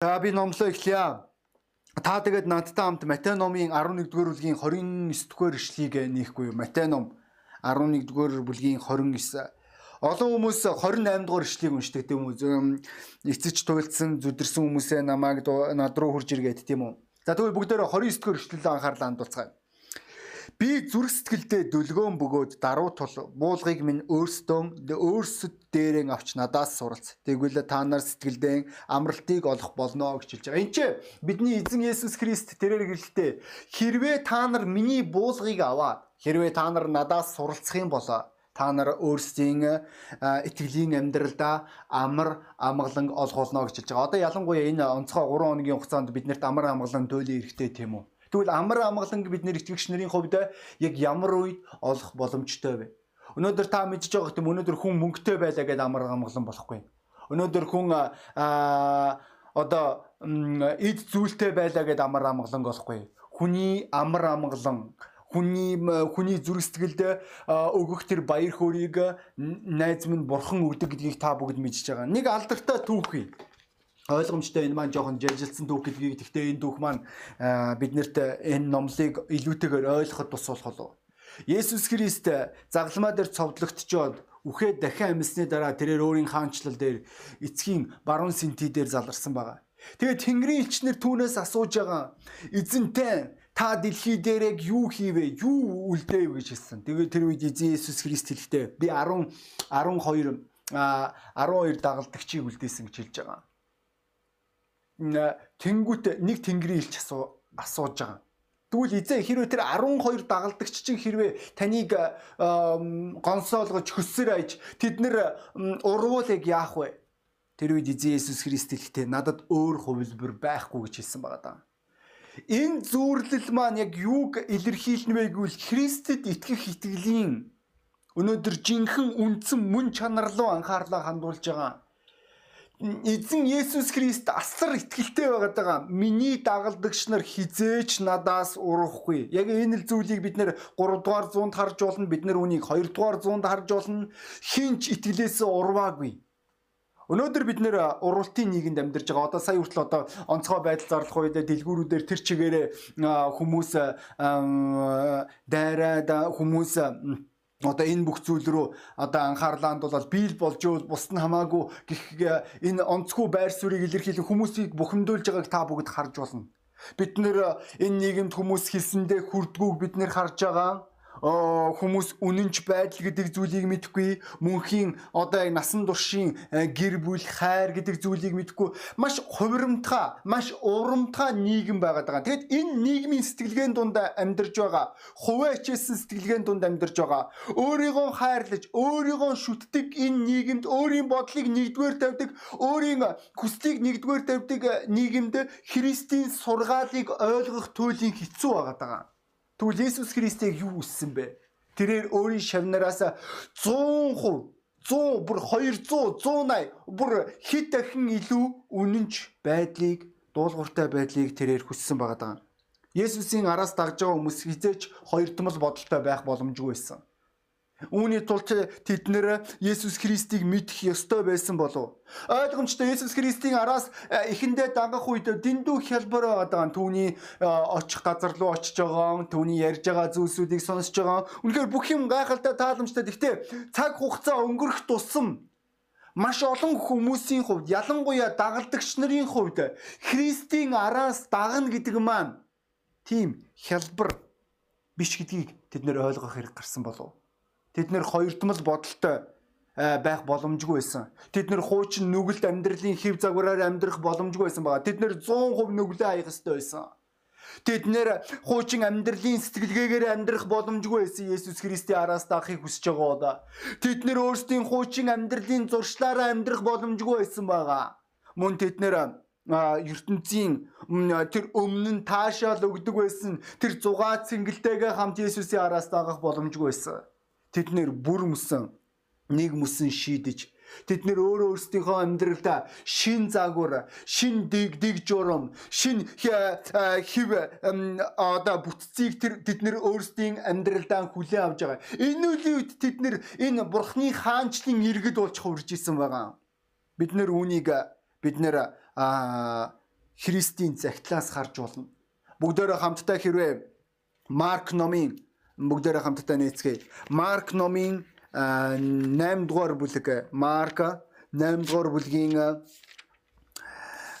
За би номлоо эхлэе. Та тэгээд надтай хамт Матай номын 11-р бүлгийн 29-р ишлэгийг нээхгүй юу? Матай ном 11-р бүлгийн 29 Олон хүмүүс 28 дугаар ишлэгийг уншдаг тийм үү? Эцэж туйлдсан, зүдэрсэн хүмүүсээ намайг над руу хурж иргээд тийм үү? За тэгвэл бүгдээрээ 29 дугаар ишлэлээ анхаарлаа хандуулцгаая. Би зүрх сэтгэлдээ дүлгөөн бөгөөд даруй тул буулгыг минь өөрсдөө өөрсөд дээрэн авч надаас суралц. Тэгвэл та нар сэтгэлдээ амралтыг олох болно гэж хэлж байгаа. Энд чи бидний эзэн Есүс Христ тэрээр гэлэхдээ хэрвээ та нар миний буулгыг аваад хэрвээ та нар надаас суралцах юм болоо та нар өөрсдийн итгэлийн амьдралдаа амар амгалан олох болно гэж хэлж байгаа. Одоо ялангуяа энэ онцгой 3 хоногийн хугацаанд биднэрт амар амгалан төөлөө эрэхтэй тийм үү? Тэгвэл амар амгаланг бид нэр итгэгч нарын хувьд яг ямар үед олох боломжтой вэ? Өнөөдөр та мэдж байгаа гэм өнөөдөр хүн мөнгөтэй байлаа гэдэг амар амгалан болохгүй. Өнөөдөр хүн аа одоо эд зүйлтэй байлаа гэдэг амар амгалан болохгүй. Хүний амар амгалан хүний хүний зүрх сэтгэлд өгөх тэр баяр хөөргийг найз минь бурхан өгдөг гэдгийг та бүгд мэдж байгаа. Нэг алдартай түүхий ойлгомжтой энэ маань жоохон жаржилсан түүх гэдгийг тэгтээ энэ түүх маань биднэрт энэ номлыг илүүтэйгээр ойлгоход тус болох болов. Есүс Христ загламаа дээр цовдлогдчоод үхээ дахин амьсны дараа тэрээр өөрийн хаанчлал дээр эцгийн баруун синти дээр заларсан байгаа. Тэгээд Тэнгэрийн элчнэр түүнээс асууж байгаа эзэнтэй та дэлхий дээр яг юу хийвэ? Юу үлдээв гэж хэлсэн. Тэгээд тэр үед эзэн Есүс Христ хэлэхдээ би 10 12 12 дагалдагчийг үлдээсэн гэж хэлж байгаа тэнгүүт нэг тэнгэрийн илч асуу асууж байгаа. Тэгвэл эзээ хэрвээ тэр 12 дагалдагч чинь хэрвээ таныг гонсоолгож хөссөр аж тэд нэр урвуулыг яах вэ? Тэр үед эзэн Есүс Христ хэлэхдээ надад өөр хувилбар байхгүй гэж хэлсэн байгаа даа. Энэ зүүрлэл маань яг юуг илэрхийлнэ вэ гэвэл Христэд итгэх итгэлийн өнөөдөр жинхэнэ үндсэн мөн чанар руу анхаарлаа хандуулж байгаа эзэн Есүс Христ асар итгэлтэй байгаад байгаа. Миний дагалдагч нар хизээч надаас урахгүй. Яг энэ л зүйлийг бид нэр 3 дугаар зуунд харж болно. Бид нэр үнийг 2 дугаар зуунд харж болно. Хинч итгэлээс урваагүй. Өнөөдөр бид нэр уралтын нийгэмд амьдарч байгаа. Одоо сая хүртэл одоо онцгой байдал зарлах үед дэлгүүрүүдээр тэр чигээрээ хүмүүс дайраад хүмүүс одоо энэ бүх зүйл рүү одоо анхаарлаа хандуулаад биел болж ивэл бусд нь хамаагүй гих энэ онцгүй байр суурийг илэрхийлэн хүмүүсийг бухимдуулж байгааг та бүгд харж болно. Бид нэр энэ нийгэмд хүмүүс хэлсэндээ хүрдгүүг бид нэр харж байгаа хүмүүс үнэнч байдал гэдэг зүйлийг мэдэхгүй мөнхийн одоо яг насан туршийн э, гэр бүл хайр гэдэг зүйлийг мэдэхгүй маш хувирамтгай маш урамтгай нийгэм байгаад байгаа. Тэгэд энэ нийгмийн сэтгэлгээний дунд амьдарч байгаа хувиа хичээсэн сэтгэлгээний дунд амьдарч байгаа өөрийгөө хайрлаж өөрийгөө шүтдэг энэ нийгэмд өөрийн бодлыг нэгдүгээр тавьдаг өөрийн хүслийг нэгдүгээр тавьдаг нийгэмд Христийн сургаалыг ойлгох туйлын хэцүү байгаа. Тэгвэл Есүс Христийг юу үссэн бэ? Тэрээр өөрийн шавнараас 100%, 100 бүр 200, 180 бүр хэд дахин илүү үнэнч байдлыг, дуулууртай байдлыг тэрээр хүссэн байгаа даа. Есүсийн араас дагж байгаа хүмүүс хизээч хоёр томол бодолтой байх боломжгүй байсан. Үүний тулд тэд нэр Есүс Христийг мэдэх ёстой байсан болов. Ойлгомжтой Есүс Христийн араас э, эхэндээ дагах үед дэндүү хялбар байгаа. Түүний э, очих газар руу очиж байгаа, түүний ярьж байгаа зүйлсүүдийг сонсож байгаа. Үнэхээр бүх юм гайхалтай тааламжтай. Гэхдээ цаг хугацаа өнгөрөх тусам маш олон хүмүүсийн хувьд ялангуяа дагалдагч нарын хувьд Христийн араас дагна гэдэг маань тийм хялбар биш гэдгийг тэд нэр ойлгох хэрэг гарсан болов. Тэд нэр хоёрдмол бодолтой байх боломжгүй байсан. Тэд нэр хуучин нүгэлт амьдралын хэв загвараар амьдрах боломжгүй байсан байгаа. Тэд нэр 100% нүглээ хаях ёстой байсан. Тэд нэр хуучин амьдралын сэтгэлгээгээр амьдрах боломжгүй байсан Есүс Христийн араас даахыг хүсэж байгаа. Тэд нэр өөрсдийн хуучин амьдралын зуршлаараа амьдрах боломжгүй байсан байгаа. Мөн тэд нэр ертөнцийн тэр өмнө нь таашаал өгдөг байсан тэр зугаа цэнгэлтэйгээ хамт Есүсийн араас даах боломжгүй байсан. Тэд нэр бүр мөсөн нэг мөсөн шийдэж Тэд нэр өөрөө өөрсдийнхөө амьдралдаа шин загвар, шин дэг дэг журам, шин хив одоо бүтцийг тэр тэд нэр өөрсдийн амьдралдаа хүлээн авч байгаа. Энэ үеийн үед тэд нэр энэ бурхны хаанчлын иргэд болж хувирж исэн байгаа. Бид нэр үүнийг бид нэр Христийн загтлаас харж болно. Бүгдээрээ хамтдаа хэрвээ Марк номын бүгдээрээ хамтдаа нээцгээе. Марк номын 8 дугаар бүлэг Марк 8 дугаар бүлгийн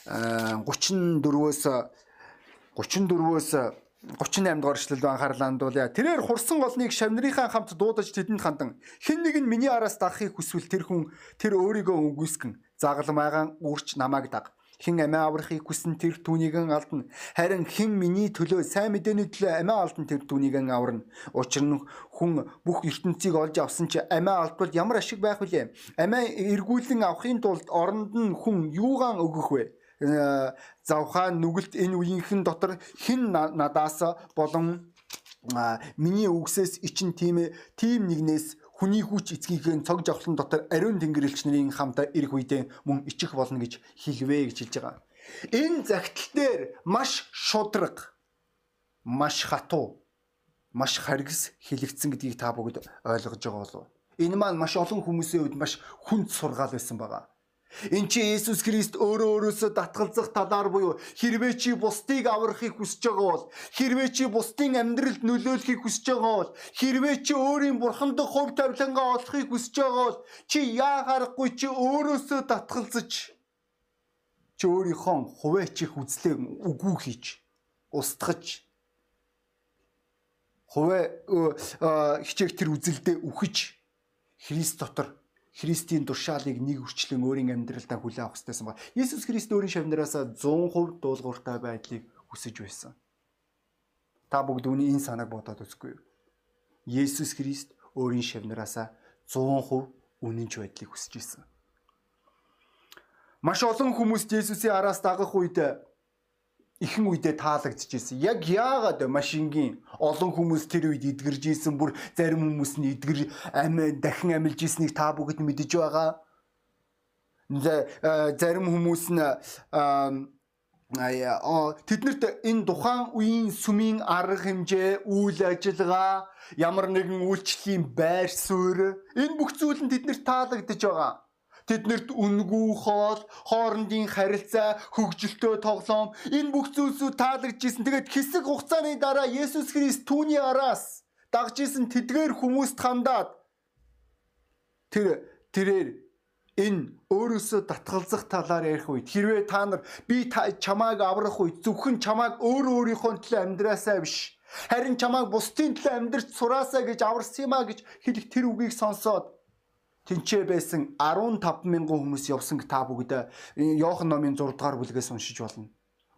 34-өөс 34-өөс 38 дугаар эшлэл анхаарлаа хандуулъя. Тэрээр хурсан голныг шавнырийнхаа хамт дуудаж тэдэнд хандан хэн нэг нь миний араас дагахыг хүсвэл тэр хүн тэр өөрийгөө үгүйсгэн загалмайгаан үрч намайг даг. Хэн амиа аврахыг хүсэн тэр түүнийгэн алдна. Харин хэн миний төлөө сайн мэдээний төлөө амиа алдна тэр түүнийгэн аварна. Учир нь хүн бүх ертөнцийг олж авсан чи амиа алдвал ямар ашиг байх вүлээ? Амиа эргүүлэн авахын тулд оронд нь хүн юугаан өгөх вэ? Э, завхаа нүгэлт энэ үеийнхэн дотор хэн надаас болон миний үгсээс ичин тийм тийм нэгнээс хүний хүч эцгийнхээ цог жавхлан дотор ариун тэнгэрлэгч нарын хамтаа ирэх үедээ мөн ичих болно гэж хэлвэ гэж хэлж байгаа. Энэ загтал дээр маш шудраг, маш хатуу, маш харгас хэлэгдсэн гэдгийг та бүгд ойлгож байгаа болов. Энэ маань маш олон хүмүүсийн хувьд маш хүнд сургаал байсан байгаа. Эн чи Есүс Христ өөрөө өөрөөсөө татгалзах талаар буюу хэрвээ чи бусдыг аврахыг хүсэж байгаа бол хэрвээ чи бусдын амьдралд нөлөөлөхийг хүсэж байгаа бол хэрвээ чи өөрийн бурхан дахь хувь тавилангаа олохыг хүсэж байгаа бол чи яа харахгүй чи өөрөөсөө татгалзаж чи өөрийнхөө хуваачих үзлээ үгүй хийж устгаж хуваа хичээх тэр үзэлдээ үхэж Христ дотор Христийн тушаалыг нэг үрчлэн өөрийн амьдралдаа хүлээн авах хэрэгтэйсэн ба. Иесус Христ өөрийн шавнараас 100% дуулууртай байдлыг хүсэж байсан. Та бүгд үүний энэ санааг бодоод үзгүй юу? Иесус Христ өөрийн шавнараас 100% үнэнч байдлыг хүсэж байсан. Маш олон хүмүүс Иесусийн араас дагах үед ихэн үедээ таалагдчихсэн. Яг яагаад машингийн олон хүмүүс тэр үед эдгэрж исэн бүр зарим хүмүүс нь эдгэр амь дахин амилж ирснийг та бүгд мэдэж байгаа. Зарим хүмүүс нь тэднэрт энэ тухайн үеийн сүмийн арга хэмжээ, үйл ажиллагаа, ямар нэгэн үйлчлэлийн байр суурь энэ бүх зүйл нь тэднэрт таалагдж байгаа. Тэднэрт үнгүү хоол, хоорондын харилцаа, хөгжилтөө тоглоом энэ бүх зүйлсүүд таалагдж исэн. Тэгээд хэсэг хугацааны дараа Есүс Христ түүний араас дагж исэн тэдгээр хүмүүст хандаад тэр тэрээр энэ өөрөөсөө татгалзах талаар ярих үед хэрвээ та нар би чамааг аврах үед зөвхөн чамааг өөр өөрийнхөө төлөө амьдраасаа биш харин чамааг бусдын төлөө амьдрч сураасаа гэж аварсан юм а гэж хэлэх тэр үгийг сонсоод тэнцээ байсан 15 мянган хүмүүс явсан та бүгд Иохан номын 6 дугаар бүлгээс уншиж болно.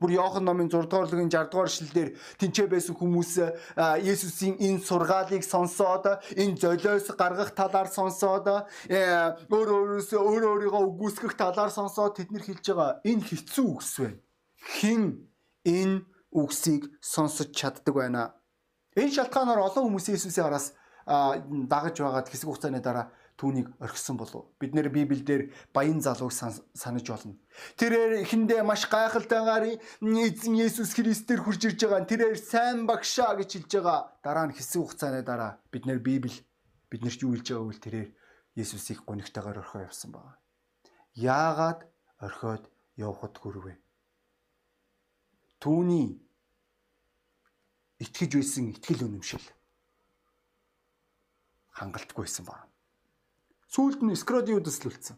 Бүр Иохан номын 6 дугаар бүлгийн 60 дугаар эшлэлдэр тэнцээ байсан хүмүүс Есүсийн энэ сургаалыг сонсоод энэ золиос гаргах талаар сонсоод өөр өөрөөсөө өөр өөрийгөө үгүйсгэх талаар сонсоод тэд нар хэлж байгаа энэ хэцүү үгс байна. Хэн энэ үгсийг сонсож чаддаг байна? Энэ шалтгаанаар олон хүмүүс Есүсийн араас дагаж байгаад хэсэг хугацааны дараа түүнийг орхисон болов. Бид нэр Библиэлд баян залууг санаж болно. Тэрээр эхэндээ маш гайхалтайгаар эзэн Есүс Христээр хурж ирж байгаа. Тэрээр сайн багшаа гэж хэлж байгаа. Дараа нь хэсэг хугацааны дараа бид нэр Библи биднэрт юу хэлж байгааг үл тэрээр Есүсийг гонигтойгоор орхио явсан байна. Яагаад орхиод явхад хүрвэ? Түүний итгэж байсан итгэл үнэмшил хангалтгүй байсан байна. Сүүлд нь Скродиудас л үлдсэн.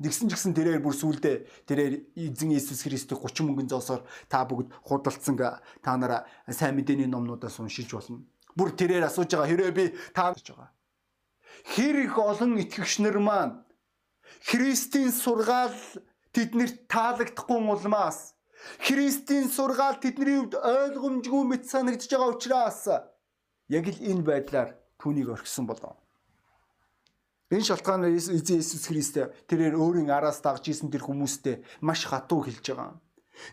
Нэгсэн ч гэсэн тэрээр бүр сүулдэ тэрээр эзэн Иесус Христийг 30 мөнгөн зоосоор та бүгд худалдсан та нараа сайн мэдээний номнуудаас уншиж болно. Бүр тэрээр асууж байгаа хэрэг би та гэж байгаа. Хэр их олон итгэгч нар маань Христийн сургаал тэднэрт таалагдахгүй улмаас Христийн сургаал тэдний хувьд ойлгомжгүй мэт санагдж байгаа учраас яг л энэ байдлаар түүнийг орхисон болов. Энэ шалтгаанаар Иесус Христ тэрээр өөрийн араас дагж исэн тэр хүмүүстэй маш хатуу хэлж байгаа.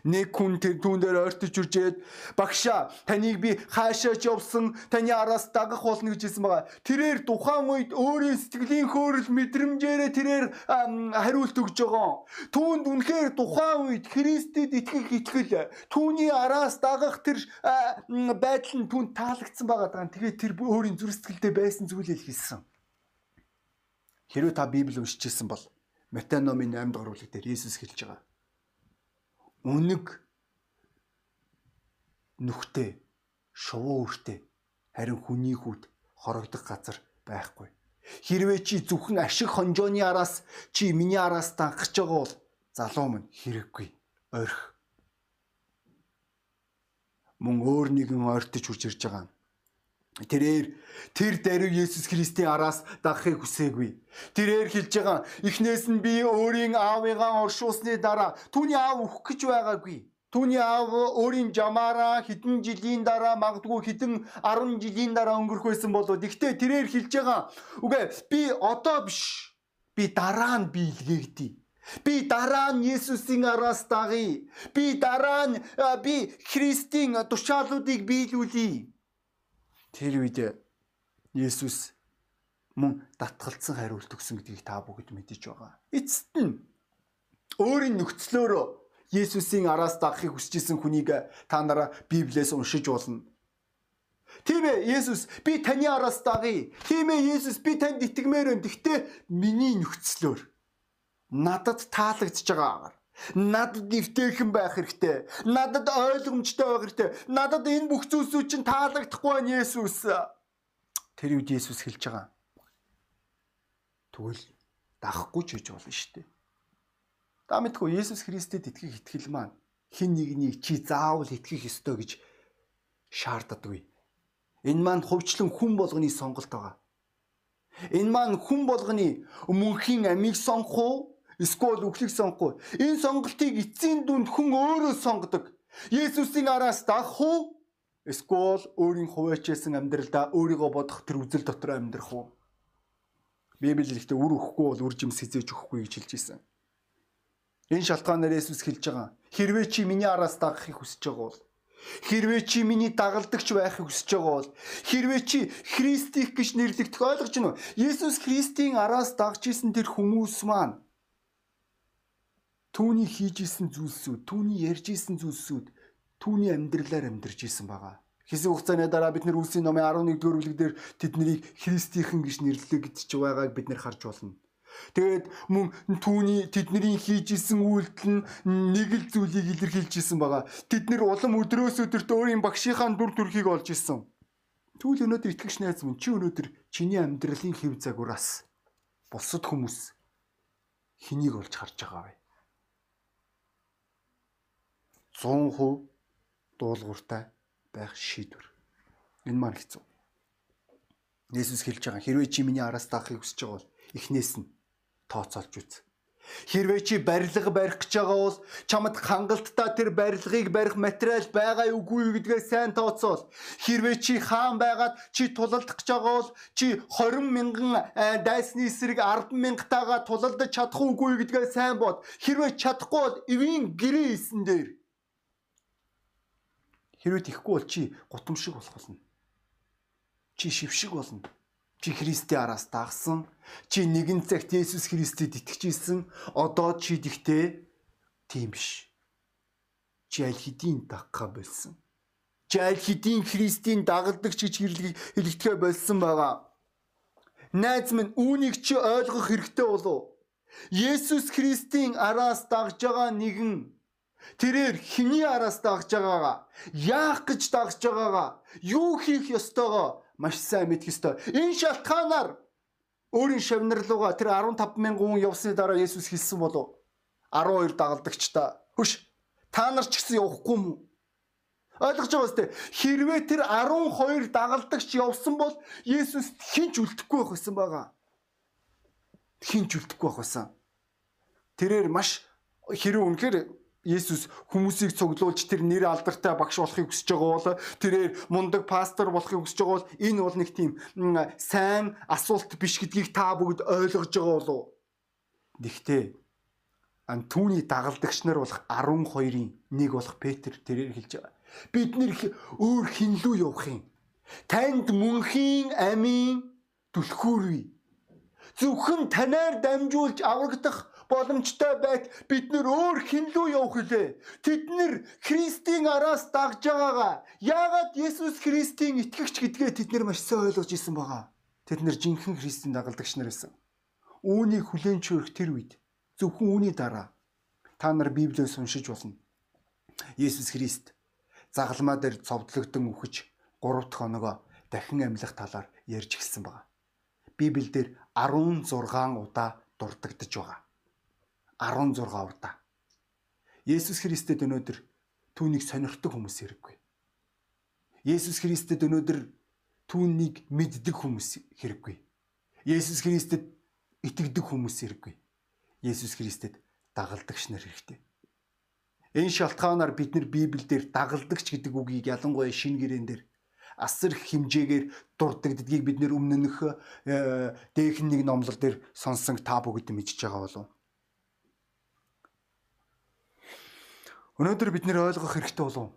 Нэг хүн тэр түүн дээр ойртож үржээд багшаа таныг би хаашаач явсан таны араас дагах болно гэж хэлсэн байгаа. Тэрээр тухайн үед өөрийн сэтгэлийн хөөрөл мэдрэмжээрээ тэрээр хариулт өгж байгаа. Түүнд үнэхээр тухайн үед Христэд итгэх итгэл түүний араас дагах тэр байдал нь түүнд таалагдсан байгаа. Тэгээд тэр өөрийн зүрх сэтгэлдээ байсан зүйлийг хэлсэн. Хэрвээ та Библийг уншижсэн бол Матай номын 8 дугаар бүлэг дээр Иесус хэлж байгаа. Үнэг нүхтэй, шувуу үртэй харин хүний хүүд хорогдох газар байхгүй. Хэрвээ чи зөвхөн ашиг хонжооны араас чи миний араас дангаж байгаа бол залуу минь хэрэггүй. Орх. Мөн өөр нэгэн ойртож хурж ирж байгаа юм. Тэрээр тэр даруй Есүс Христийн араас дагахыг хүсээгүй. Тэрээр хэлж байгаа эхнээс нь би өөрийн аавыгаа оршуулсны дараа түүний аав өөх гэж байгаагүй. Түүний аав өөрийн жамаараа хэдэн жилийн дараа магадгүй хэдэн 10 жилийн дараа өнгөрөх байсан болоо. Гэхдээ тэрээр хэлж байгаа үгүй би одоо биш. Би дараа нь биелгээгдээ. Би дараа нь Есүсийн араас дагъя. Би дараа нь би Христийн тушаалуудыг биелүүлье Тэр үед Есүс мөн татгалцсан хариулт өгсөн гэдгийг та бүгд мэдэж байгаа. Эцэст нь өөрийн нөхцлөөрөө Есүсийн араас дагахыг хүсэж исэн хүнийг та нараа Библиэс уншиж болно. Тийм ээ Есүс би таны араас дагъя. Тийм ээ Есүс би танд итгэмээр байна. Гэхдээ миний нөхцлөөр надад таалагдж байгаа Надад нэвтэйхэн байх хэрэгтэй. Надад ойлгомжтой байх хэрэгтэй. Надад энэ бүх зүйлсүүд чинь таалагдахгүй байна Есүс. Тэр үед Есүс хэлж байгаа. Тэгвэл дахгүй ч гэж болно шүү дээ. Та мэдгүй Есүс Христэд итгэх итгэл маань хин нэгнийг чи заавал итгэх ёстой гэж шаарддаггүй. Энэ маань хувьчлан хүн болгоны сонголт байгаа. Энэ маань хүн болгоны мөнхийн амийг сонгох уу? Эсвэл үхлийг сонгохгүй. Энэ сонголтыг эцсийн дүнд хүн өөрөө сонгодог. Есүсийн араас дагах уу? Эсвэл өөрийн хуваачсан амьдралдаа өөрийгөө бодох тэр үзэл дотор амьдрах уу? Библи хэлэхдээ үр өхгүй бол үр жимс хизээж өгөхгүй гэж хэлж ирсэн. Энэ шалтгаанаар Есүс хэлж байгаа. Хэрвээ чи миний араас дагахыг хүсэж байгаа бол Хэрвээ чи миний дагалдагч байхыг хүсэж байгаа бол хэрвээ чи Христих гэж нэрлэгдэх ойлгож байна уу? Есүс Христийн араас дагж исэн тэр хүмүүс маань түүний хийж исэн зүйлсүүд, түүний ярьж исэн зүйлсүүд түүний амьдралаар амьдарч исэн байгаа. Хэсэг хугацааны дараа бид нэр үлсийн номын 11-р бүлэг дээр тэднийг христийнхэн гэж нэрлэгдэж байгааг бид нэр харж болно. Тэгээд мөн түүний тэдний хийж исэн үйлдэл нь нэг л зүйлийг илэрхийлж исэн байгаа. Тэд нэр улам өдрөөс өдөрт өөрийн багшийнхаа дүр төрхийг олж исэн. Тэгвэл өнөөдөр итгэгч найз минь чи өнөөдөр чиний амьдралын хэв загвараас бусад хүмүүс хэнийг олж харж байгаа вэ? 100% дуулууртай байх шийдвэр. Энэ маань хэцүү. Есүс хэлж байгаа хэрвээ чи миний араас даахыг хүсэж байгаа бол эхнээс нь тооцоолж үз. Хэрвээ чи барилга барих гэж байгаа бол чамд хангалттай тэр барилгыг барих материал байгаа үгүй гэдгээ сайн тооцоол. Хэрвээ чи хаан байгаад чи тулалдах гэж байгаа бол чи 20 мянган э, дайсны эсрэг 10 мянгатайгаа тулалдаж чадах үгүй гэдгээ сайн бод. Хэрвээ чадахгүй бол эвийн гэрээ исэн дээр Хэрвээ тийхгүй бол чи гутамшиг болох болно. Чи шившиг болно. Чи Христийн араас дагсан. Чи нэгэн цагт Есүс Христэд итгэжсэн. Одоо чи дихтээ тийм биш. Чи аль хэдийн дагха болсон. Чи аль хэдийн Христийн дагалдагч гэж хэлэгдэхэ болсон байгаа. Найз минь үүнийг чи ойлгох хэрэгтэй болов. Есүс Христийн араас дагж байгаа нэгэн Тэрээр хиний араас дагж байгаагаа яах гэж дагж байгаагаа юу хийх ёстойгоо маш сайн мэдэх ёстой. Энэ шалтгаанаар өөрийн шавнарлууга тэр 15 мянган хүн явсны дараа Есүс хэлсэн болов 12 дагалдагч та хөш та нар ч гэсэн явахгүй юм? Ойлгож байгаа үстэй. Хэрвээ тэр 12 дагалдагч явсан бол Есүс хинч үлдэхгүй байх байсан байгаа. Хинч үлдэхгүй байх байсан. Тэрээр маш хэрэг үнэхээр Есүс хүмүүсийг цуглуулж тэр нэр алдартай багш болохыг хүсэж байгаа бол тэрээр мундаг пастор болохыг хүсэж байгаа бол энэ бол нэг тийм сайн асуулт биш гэдгийг та бүгд ойлгож байгаа болов. Гэхдээ ан түүний дагалдагч нар болох 12-ын нэг болох Петр тэрээр хэлж байгаа. Бид нэр өөр хинлүү явах юм. Танд мөнхийн амийн түлхүүрвээ. Зөвхөн танаар дамжуулж аврагдах боломжтой байт бид нөр өөр хинлүү явах үлээ. Тэд нэр Христийн араас дагж байгаагаа яагаад Есүс Христийн итгэгч гэдгээ тэд нэр маш сайн ойлгож исэн байгаа. Тэд нэр жинхэнэ Христийн дагалдагч нар байсан. Үүнийг хүлээн зөвөх тэр үед зөвхөн үүний дараа та нар Библиэс уншиж болно. Есүс Христ загалмаа дээр цовдлогдсон үхэж 3 дахь оногоо дахин амьлах талаар ярьж гисэн байна. Библиэлд 16 удаа дурддагдж байгаа. 16 удаа. Есүс Христэд өнөөдөр түүнийг сонирхдаг хүмүүс хэрэггүй. Есүс Христэд өнөөдөр түүнийг мэддэг хүмүүс хэрэггүй. Есүс Христэд итгэдэг хүмүүс хэрэггүй. Есүс Христэд дагалдагч нар хэрэгтэй. Энэ шалтгаанаар бид нар Библиэлд дагалдагч гэдэг үгийг ялангуяа шин гэрээн дээр асар хэмжээгээр дурддагддгийг бид нэр өмнөх э, дээхэн нэг номлол дээр сонсон та бүгд мэдчихэж байгаа болов. Өнөөдөр бид нэр ойлгох хэрэгтэй болов.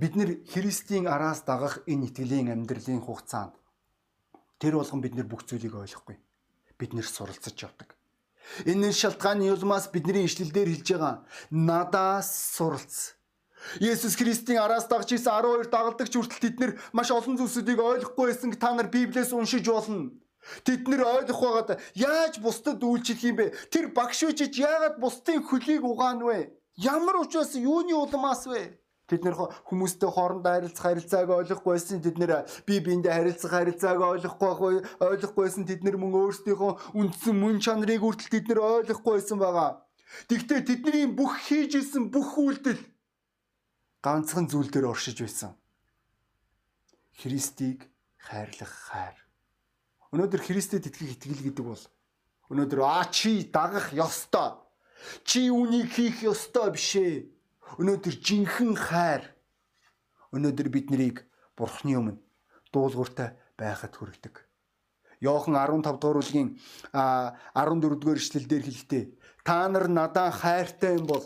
Бид нэр Христийн араас дагах энэ итгэлийн амьдралын хугацаанд тэр болгон бид нэр бүх зүйлийг ойлгохгүй. Бид нэр суралцж явдаг. Энэ шалтгааны юлмаас бидний ишлэлдэр хэлж байгаа надаас суралц Есүс Христийн араас дагж исэн 12 дагалдагч хүртэл тэд нэр маш олон зүйлсүүдийг ойлгохгүй байсан та нар Библиэс уншиж болно. Тэд нэр ойлгох байгаад яаж бусдад үйлчлэх юм бэ? Тэр багш үжиж яагаад бусдын хөлийг угаана вэ? Ямар учраас юуны улмаас вэ? Тэд нэр хүмүүстэй хоорондоо харилцах харилцааг ойлгохгүйсэн тэд нэр бие биендээ харилцах харилцааг ойлгохгүй ойлгохгүйсэн тэд нэр мөн өөрсдийнхөө үндсэн мөн чанарыг хүртэл тэд нэр ойлгохгүйсэн байгаа. Тэгвэл тэдний бүх хийж исэн бүх үйлдэл ганцхан зүйл дээр оршиж байсан. Христийг хайрлах хайр. Өнөөдөр Христэд итгэх итгэл гэдэг бол өнөөдөр а чи дагах ёстой. Чи үнийг хийх ёстой биш ээ. Өнөөдөр жинхэнэ хайр. Өнөөдөр бид нарыг Бурхны өмнө дуулууртай байхад хүргэдэг. Йохан 15 дугаар бүлгийн 14 дугаар эшлэлдэр хэлэхдээ та нар надаа хайртай юм бол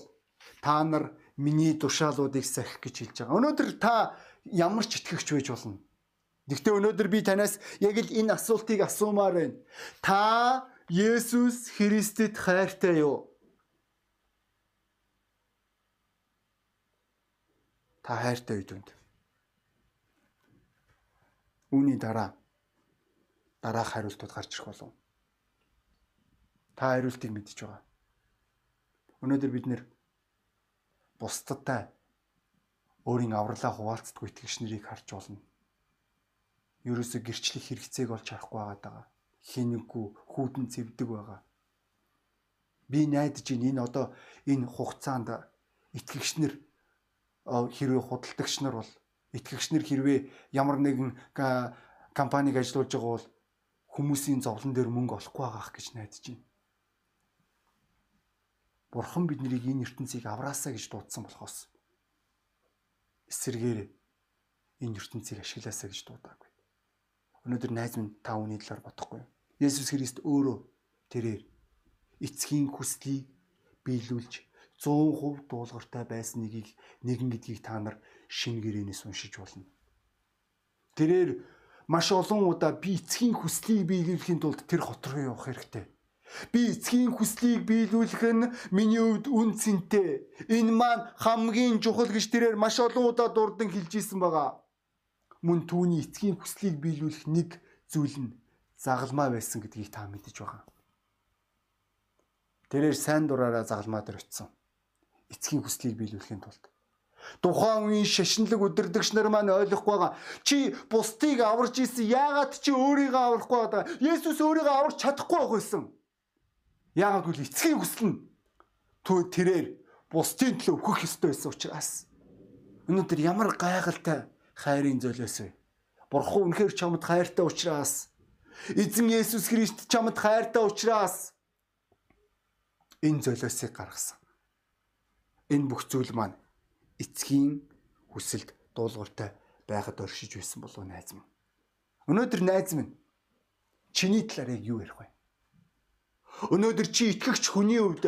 та нар миний тушаалуудыг сахих гэж хэлж байгаа. Өнөөдөр та ямар ч итгэгч байж болно. Гэхдээ өнөөдөр би танаас яг л энэ асуултыг асуумаар байна. Та Есүс Христэд хайртай юу? Та хайртай үед үнд. Үүний дараа дараах хариултууд гарч ирэх болов. Та хариултыг мэдж байгаа. Өнөөдөр бид нэр бусдадтай өөрийн авралаа хуваалцдаггүй итгэгч нарыг харж болно. Ерөөсө гэрчлэх хэрэгцээг олж харахгүй байгаа. Хинэггүй хүүдэн цэвдэг байгаа. Би найдаж ин энэ одоо энэ хугацаанд итгэгч нар хэрвээ худалдагч нар бол итгэгч нар хэрвээ ямар нэгэн компаниг ажилуулж байгаа бол хүмүүсийн зовлон дээр мөнгө олохгүй байгаах гэж найдаж байна. Бурхан биднийг энэ ертөнцийг авраасаа гэж дуудсан болохоос эсэргээр энэ ертөнцийг ашиглаасаа гэж дуудаагүй. Өнөөдөр найз минь та үүний талаар бодохгүй. Есүс Христ өөрөө тэрээр эцгийн хүслийг биелүүлж 100% дуулууртай байсан нэгийг нэгэн гэдгийг та нар шин гэрээнээс уншиж болно. Тэрээр маш олон удаа би эцгийн хүслийг биелүүлэхийн тулд тэр хот руу явах хэрэгтэй Би эцгийн хүслийг биелүүлэх нь миний хувьд үн цэнтэй. Энэ маань хамгийн чухал гэж тэрээр маш олон удаа дурдан хэлж исэн байгаа. Мөн түүний эцгийн хүслийг биелүүлэх нэг зүйл нь загалмаа байсан гэдгийг та мэдэж байгаа. Тэрээр сайн дураараа загалмаа дээр очсон. Эцгийн хүслийг биелүүлэхийн тулд Тухайн үеийн шашинлаг өдөрдөгч нар маань ойлгохгүй байгаа. Чи бусдыг аварж исэн. Яагаад чи өөрийгөө аврахгүй байгаа? Есүс өөрийгөө аварч чадахгүй байсан. Яагаад гэвэл эцгийн хүсэл нь тэрээр бусдын төлөө өөхөх ёстой байсан учраас өнөөдөр ямар гайхалтай хайрын золиос вэ? Бурхан үнэхээр чамд хайртай учраас эзэн Есүс Христ чамд хайртай учраас энэ золиосыг гаргасан. Энэ бүх зүйл маань эцгийн хүсэлд дуулууртай байхад оршиж байсан болов найз минь. Өнөөдөр найз минь чиний талаар яг юу ярих вэ? Өнөөдөр чи итгэгч хүний хувьд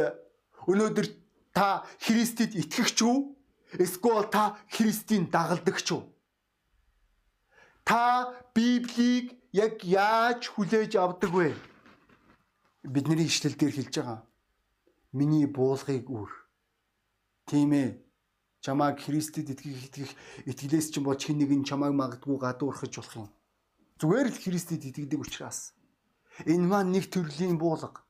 өнөөдөр та Христэд итгэгч үү? Эсвэл та Христийн дагалдагч үү? Та Библийг яг яаж хүлээж авдаг вэ? Бидний ишлэл дээр хэлж байгаа. Миний буулгыг үр. Тийм ээ. Чамааг Христэд итгэх итгэх итгэлээс чинь болж хэн нэгэн чамааг магадгүй гадуурхаж болох юм. Зүгээр л Христэд итгэдэг учраас энэ маань нэг төрлийн буулга.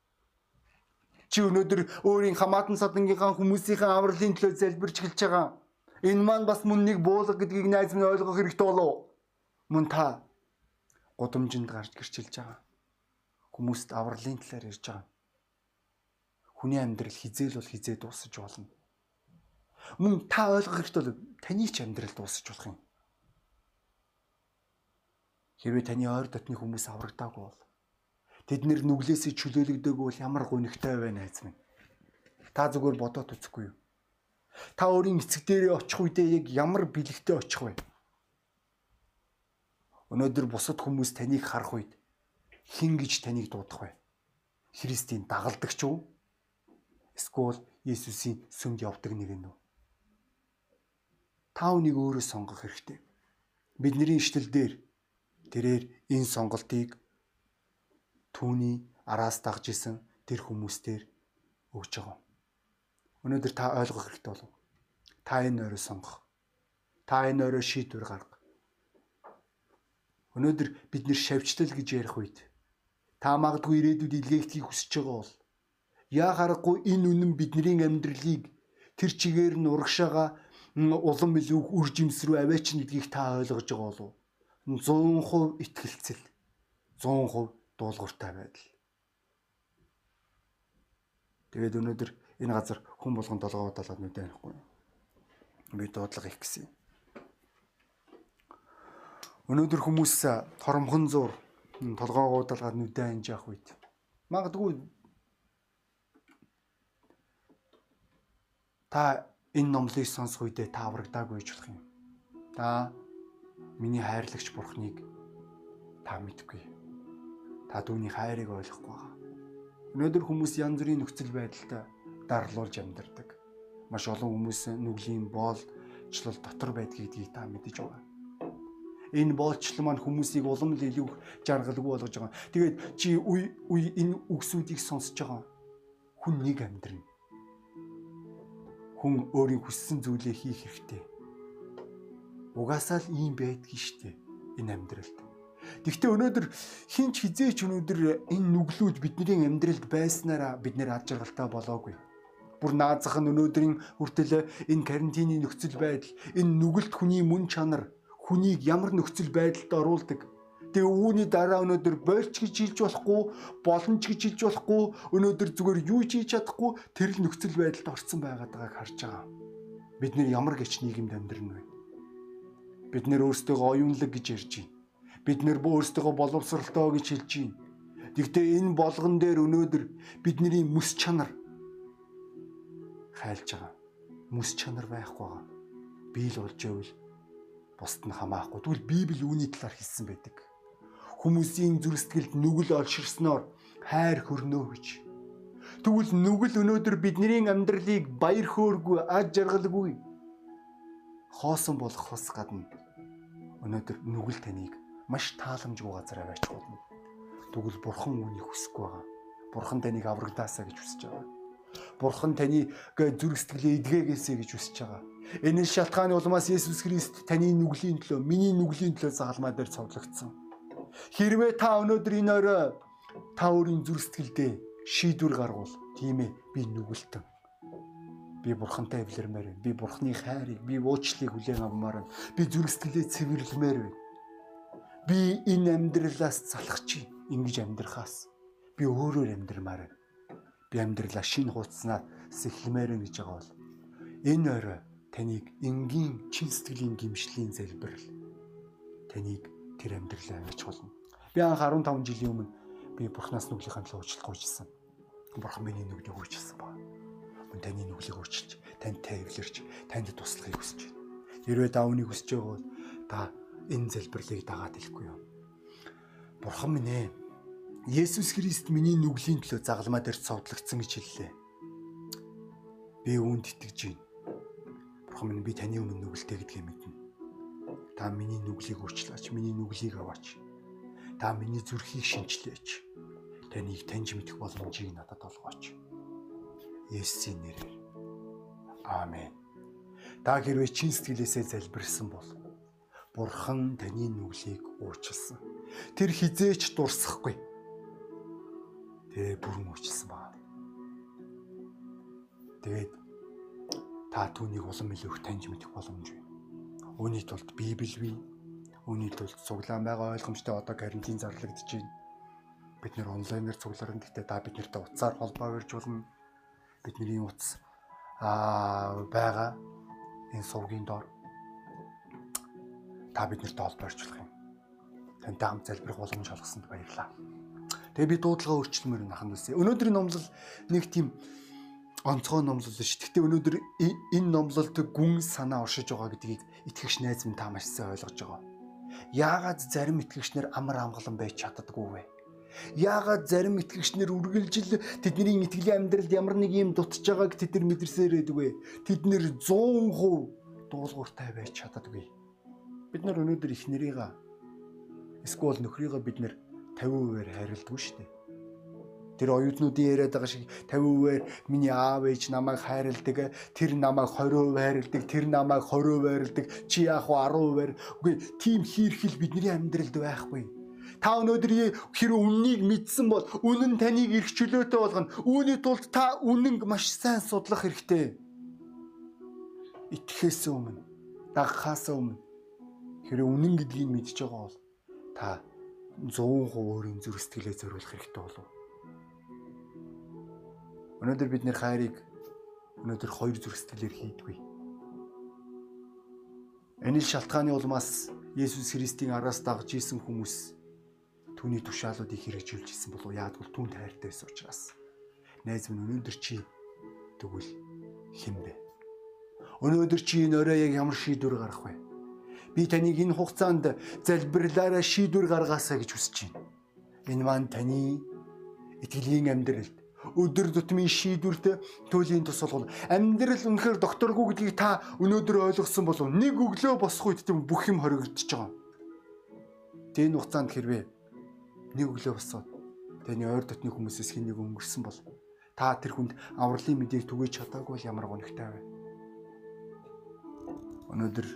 Чи өнөөдөр өөрийн хамаатан садангийнхаа хүмүүсийн авралын төлөө залбирч эхэлж байгаа. Энэ маань бас мөн нэг буулга гэдгийг найз минь ойлгох хэрэгтэй болов. Мөн та гудамжинд гарч гэрчилж байгаа. Хүмүүст авралын талаар ярьж байгаа. Хүний амьдрал хизээл бол хизээ дуусаж болно. Мөн та ойлгох хэрэгтэй бол таны ч амьдрал дуусаж болох юм. Хэрвээ таны ойр дотны хүмүүс аврагдаагүй бол тэд нэр нүглээсээ чөлөөлөгдөөгүй бол ямар гонигтай байна айз минь. Та зүгээр бодоод үзэхгүй юу? Та өөрийн эцэг дээрээ очих үедээ яг ямар бэлэгтэй очих вэ? Өнөөдөр бусад хүмүүс таныг харах үед хин гэж таныг дуудах вэ? Христийн дагалдагч уу? Эсвэл Есүсийн сүмд явдаг нэг нь үү? Та үнийг өөрөө сонгох хэрэгтэй. Бидний иштэл дээр тэрээр энэ сонголтыг түүний араас дагж исэн тэр хүмүүстээр өгч байгаа. Өнөөдөр та ойлгох хэрэгтэй болов. Та энэ өрөө сонгох. Та энэ өрөө шийдвэр гарга. Өнөөдөр бид нэр шавьчлал гэж ярих үед та магадгүй ирээдүйд илгээхдгийг хүсэж байгаа бол яа харахгүй энэ үнэн бидний амьдралыг тэр чигээр нь урагшаага улам илүү үржимс рүү аваач гэдгийг та ойлгож байгаа болов 100% итгэлцэл 100% дуулууртай байдал. Тэгээд өнөөдөр энэ газар хүн болгон толгоо далаад нүдэ анихгүй. Би дуудлага их гэсэн. Өнөөдөр хүмүүс торомхон зур толгоогоо далгаад нүдэ анж явах үед магадгүй та энэ номлыг сонсох үедээ та аврагдаагүй гэж болох юм. Та миний хайрлагч бурхныг та мэдгүй. Та түүний хайрыг ойлгохгүй байгаа. Өнөөдөр хүмүүс янз бүрийн нөхцөл байдалтай дарлуулж амьдардаг. Маш олон хүмүүс нүглийн боолчлол дотор байдгийг та мэдэж байгаа. Энэ боолчлол маань хүмүүсийг улам л илүү жаргалгүй болгож байгаа. Тэгээд чи үе үе энэ үгсүүдийг сонсож байгаа. Хүн нэг амьдрна. Хүн өөрийн хүссэн зүйлээ хийх хэрэгтэй. Угаасаа л ийм байдгийг штэ энэ амьдралд. Гэхдээ өнөөдөр хинч хизээч өнөөдөр энэ нүглүүд бидний амьдралд байснараа бид нэр ад жаргалтай болоогүй бүр наазах нь өнөөдрийн хүртэл энэ карантины нөхцөл байдал энэ нүгэлт хүний мөн чанар хүнийг ямар нөхцөл байдалд оруулдаг Тэгээ үүний дараа өнөөдөр больч гэж хэлж болохгүй, боломж гэж хэлж болохгүй, өнөөдөр зүгээр юу ч хийж чадахгүй тэр л нөхцөл байдалд орсон байгааг харж байгаа. Бид нэр ямар гэч нийгэмд амьдрна вэ? Бид нэр өөрсдөө оюунлаг гэж ярьж байна. Бид нэр өөрсдөө боловсралтай гэж хэлж байна. Гэхдээ энэ болгон дээр өнөөдөр бидний мэс чанар хайлж байгаа. Мэс чанар байхгүй байгаа. Би л болж ивэл бусд нь хамаахгүй. Тэгвэл Библи үүний талаар хэлсэн байдаг. Хүмүүсийн зүрх сэтгэлд нүгэл олширсноор хайр хөрнөө гэж. Тэгвэл нүгэл өнөөдөр бидний амьдралыг баяр хөөргүй, аж жаргалгүй хоосон болгохоос гадна өнөөдөр нүгэл таныг маш тааламжгүй газар аваач болно. Тэгвэл бурхан үүнийг хүсэхгүй байгаа. Бурхан таныг аврагдаасаа гэж хүсэж байгаа. Бурхан таны зүрх сэтгэлээ эдгээгээсэй гэж хүсэж байгаа. Энэ шалтгааны улмаас Есүс Христ таны нүглийн төлөө, миний нүглийн төлөө заалмаа дээр цовдлогдсон. Хэрвээ та өнөөдөр энэ орой та өөрийн зүрх сэтгэлдээ шийдвэр гаргуул. Тийм ээ, би нүгэлтэн. Би бурхантай эвлэрмээр байна. Би бурхны хайрыг, би уучлалыг хүлээн авмаар байна. Би зүрх сэтгэлээ цэвэрлэмээр байна. Би энэ амьдралаас залах чи ингэж амьдрахаас би өөрөөр амьдрмаар байна би амьдралаа шинэ хуудаснаар сэхлэмээрэн гэж байгаа бол энэ орой таныг энгийн чин сэтгэлийн гимшлийн залбирал таныг тэр амьдралаа авч болно. Би анх 15 жилийн өмнө би бурхнаас нүглийнхаа төлөө уучлалт гуйжсэн. Бурхан миний нүглийг уучлсан ба. Мөн таны нүглийг уучлж, танд тайвлэрч, танд туслахыг хүсэж байна. Хэрвээ үүнийг хүсэж байгаа бол та энэ залбирлыг дагаад хэлэхгүй юу? Бурхан минь ээ Есүс Христ миний нүглийн төлөө загалмаа дээр цовдлогдсон гэж хэллээ. Би үүнд итгэж байна. Бурхан минь би таны өмнө нүгэлтэй гэдгийг мэднэ. Та миний нүглийг уучлаач, миний нүглийг аваач. Та миний зүрхийг шинчлээч. Таныг таньж мэдэх боломжийг надад олгооч. Есүсийн нэрээр. Аамен. Та хэрвээ чин сэтгэлээсээ залбирсан бол Бурхан таны нүглийг уучлсан. Тэр хизээч дурсахгүй Тэгээ бүрэн уучлсан байна. Тэгээд та түүнийг улам илүү таньж мэдэх боломж байна. Үүний тулд Библи бий. Үүний тулд цуглаан байгаа ойлгомжтой одоо карантин зарлагдж байна. Бид нэр онлайнаар цугларна. Гэхдээ та бид нартай утсаар холбоо барьж болно. Бидний утас аа байгаа энэ сувгийн доор та бид нартай холбоо болох юм. Тантай хамт залбирах боломж олгосонд баярлалаа. Тэгээ би дуудлага өөрчлөмөр наханд үсэ. Өнөөдрийн номлол нэг тийм онцгой номлол ш. Гэхдээ өнөөдөр энэ номлолд гүн санаа оршиж байгаа гэдгийг итгэгч найз минь та маш сайн ойлгож байгаа. Яагаад зарим итгэгчнэр амар амгалан байж чаддаггүй вэ? Яагаад зарим итгэгчнэр үргэлжил тэдний итгэлийн амьдралд ямар нэг юм дутж байгааг тэд нар мэдэрсээр байдаг вэ? Тэд нэр 100% дуулууртай байж чаддаггүй. Бид нар өнөөдөр их нэрийг эсвэл нөхрийгөө бид нэр 50%-аар хайрладаг шүү дээ Тэр оюутнуудын яриад байгаа шиг 50%-аар миний аав ээж намайг хайрладаг, тэр намайг 20% хайрладаг, тэр намайг 20% хайрладаг, чи яах вэ 10%-аар. Үгүй тийм хийрхэл бидний амьдралд байхгүй. Та өнөөдөр хэр үннийг мэдсэн бол үнэн таныг эрх чөлөөтэй болгоно. Үүний тулд та үнэнг маш сайн судлах хэрэгтэй. Итгэхээс өмнө, дагахаас өмнө хэр үнэн гэдгийг мэдж байгаа бол та 100% өөрийн зүрх сэтгэлээ зориулах хэрэгтэй болов. Өнөөдөр бид нэр хайрыг өнөөдөр хоёр зүрх сэтгэлээр хийдгүй. Энэ шалтгааны улмаас Есүс Христийн араас дагж исэн хүмүүс түүний тушаалуудыг хэрэгжүүлж исэн болов яадгүй түүнд хайртай байсан учраас. Найз минь өнөөдөр чи тэгвэл хэн бэ? Өнөөдөр чи энэ орой яг ямар шийдвэр гаргах вэ? Би таныг энэ хугацаанд залбирлаараа шийдвэр гаргаасаа гэж хүсэж байна. Энэ маань таны итгэлийн амьдралд өдөр тутмын шийдвэрт төлөлийн тус болгоно. Амьдрал үнэхээр докторгүй гэдгийг та өнөөдөр ойлгосон болов нэг өглөө босох үед тийм бүх юм хоригдчихж байгаа. Тэгээ энэ хугацаанд хэрвээ нэг өглөө босоод тэний ойр дотны хүмүүсээс хэн нэг өнгөрсөн бол та тэр хүнд авралын мэдээг түгэж чадаагүй бол ямар гонхтой вэ? Өнөөдөр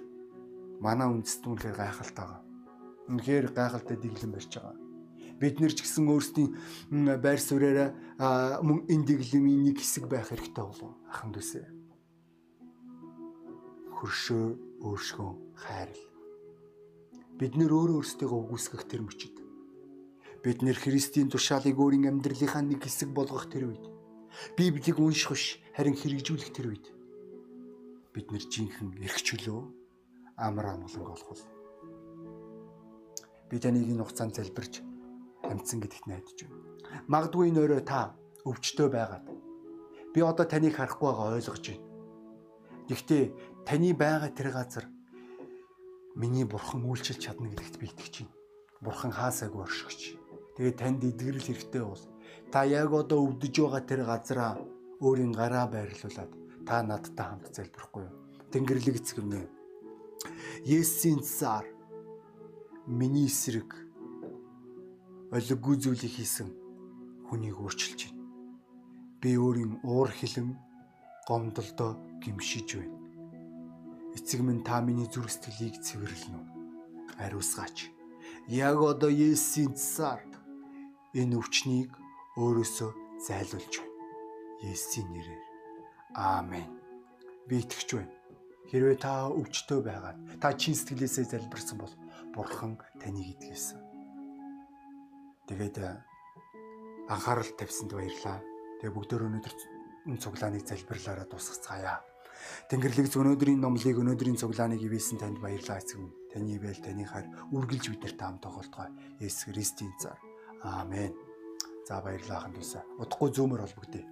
манай үндэстэн үнэхээр гайхалтай байгаа. Үнэхээр гайхалтай дэглэм барьж байгаа бид нар ч гэсэн өөрсдийн байр сууриараа мөн энэ дэглэмийн нэг хэсэг байх хэрэгтэй болов ахын дүүсээ. Хөршөө өөршгөө хайрл. Бид нэр өөрөө өөрсдийгөө үгүйсгэх тэр мөчид. Бид нэр Христийн тушаалыг өөрийн амьдралынхаа нэг хэсэг болгох тэр үед. Библийг унших биш харин хэрэгжүүлэх тэр үед. Бид нэр жинхэнэ эрхчлөө амар амгаланг олох бол би таныг энэ хугацаанд залбирч амьдсан гэдэгт найдаж байна. Магадгүй энэ өрөө та өвчтөй байгаад би одоо таныг харахгүй байгаа ойлгож байна. Гэхдээ таны байгаа тэр газар миний бурхан үйлчилж чадна гэдэгт би итгэж байна. Бурхан хаасайг оршигч. Тэгээд танд эдгэрэл хэрэгтэй бол та яг одоо өвдөж байгаа тэр газараа өөрийн гараа байрлуулад та надтай хамт залбирахгүй юу? Тэнгэрлэг эцэг минь. Есүсийн цаар миний эсрэг олиггүй зүйлийг хийсэн хүнийг өөрчилж байна. Би өөрийн уур хилэн гомдолдоо гимшиж байна. Эцэг минь та миний зүрх сэтгэлийг цэвэрлэнэ үү? Ариусгаач. Яг одоо Есүсийн цаар энэ өвчнийг өөрөөсөө зайлуулж байна. Есүсийн нэрээр. Аамен. Би итгэж байна. Хэрвээ та өвчтөй байгаад та чин сэтгэлээсээ залбирсан бол Бурхан таныг эдгэсэн. Тэгээд э, анхаарал тавьсанд баярлаа. Тэгээ бүгдөө өнөөдөр энэ цуглааныг залбирлаараа дуусгацгаая. Тэнгэрлэгч өнөөдрийн номлыг өнөөдрийн цуглааныг ивэсэн танд баярлалаа эцэг минь. Таны ивэл таны хайр үргэлж бидэртэй хамт тоглолтгой. Есүс Христийн цаар. Аамен. За баярлалаа хандуусаа. Удахгүй зөөмөр холбогдъё.